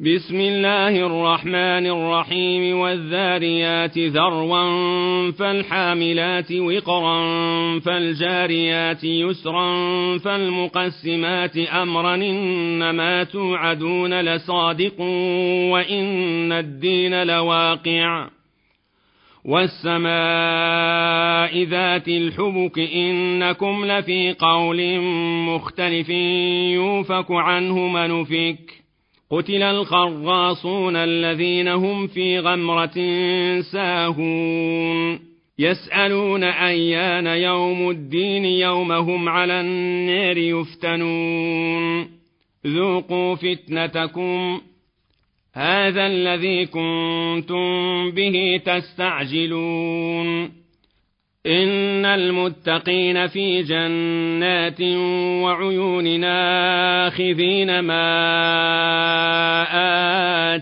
بسم الله الرحمن الرحيم والذاريات ذروا فالحاملات وقرا فالجاريات يسرا فالمقسمات أمرا إنما توعدون لصادق وإن الدين لواقع والسماء ذات الحبك إنكم لفي قول مختلف يوفك عنه منفك قتل الخراصون الذين هم في غمرة ساهون. يسألون أيان يوم الدين يوم هم على النار يفتنون. ذوقوا فتنتكم. هذا الذي كنتم به تستعجلون. إن المتقين في جنات وعيون آخذين ما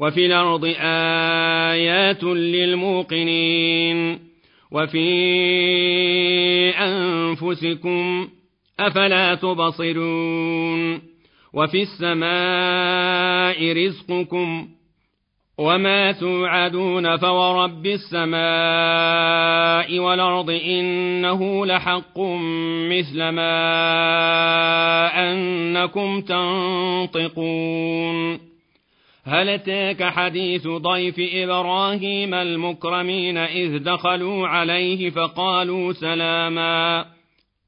وفي الأرض آيات للموقنين وفي أنفسكم أفلا تبصرون وفي السماء رزقكم وما توعدون فورب السماء والأرض إنه لحق مثل ما أنكم تنطقون هل أتاك حديث ضيف إبراهيم المكرمين إذ دخلوا عليه فقالوا سلاما؟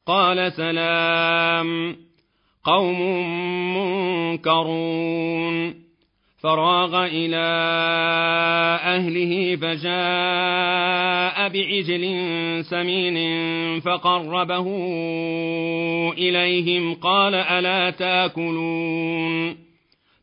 قال سلام. قوم منكرون. فراغ إلى أهله فجاء بعجل سمين فقربه إليهم قال ألا تأكلون؟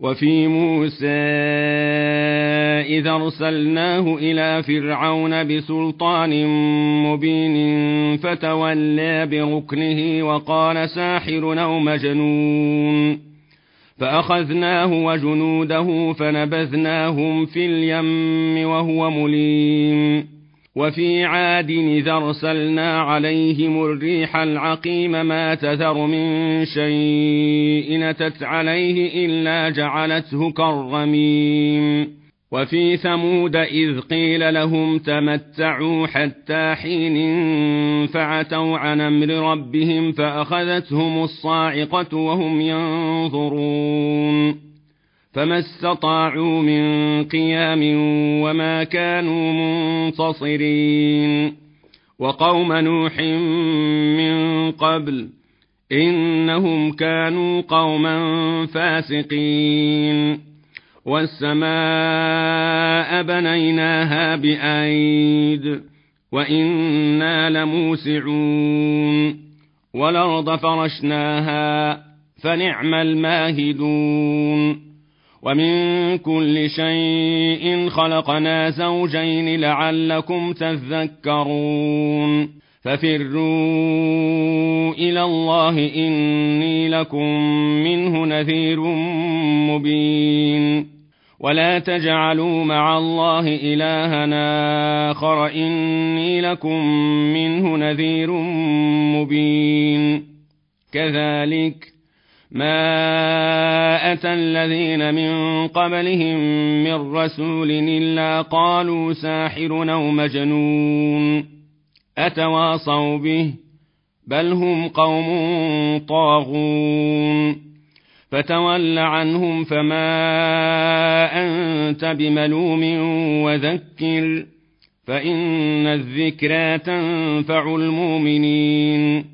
وفي موسى إذا أرسلناه إلى فرعون بسلطان مبين فتولى بركنه وقال ساحر أو مجنون فأخذناه وجنوده فنبذناهم في اليم وهو مليم وفي عاد إذا أرسلنا عليهم الريح العقيم ما تذر من شيء نتت عليه إلا جعلته كالرميم. وفي ثمود إذ قيل لهم تمتعوا حتى حين فعتوا عن أمر ربهم فأخذتهم الصاعقة وهم ينظرون. فما استطاعوا من قيام وما كانوا منتصرين وقوم نوح من قبل انهم كانوا قوما فاسقين والسماء بنيناها بايد وأنا لموسعون والارض فرشناها فنعم الماهدون ومن كل شيء خلقنا زوجين لعلكم تذكرون ففروا إلى الله إني لكم منه نذير مبين ولا تجعلوا مع الله إلهنا آخر إني لكم منه نذير مبين كذلك ما أتى الذين من قبلهم من رسول إلا قالوا ساحر أو مجنون أتواصوا به بل هم قوم طاغون فتول عنهم فما أنت بملوم وذكر فإن الذكرى تنفع المؤمنين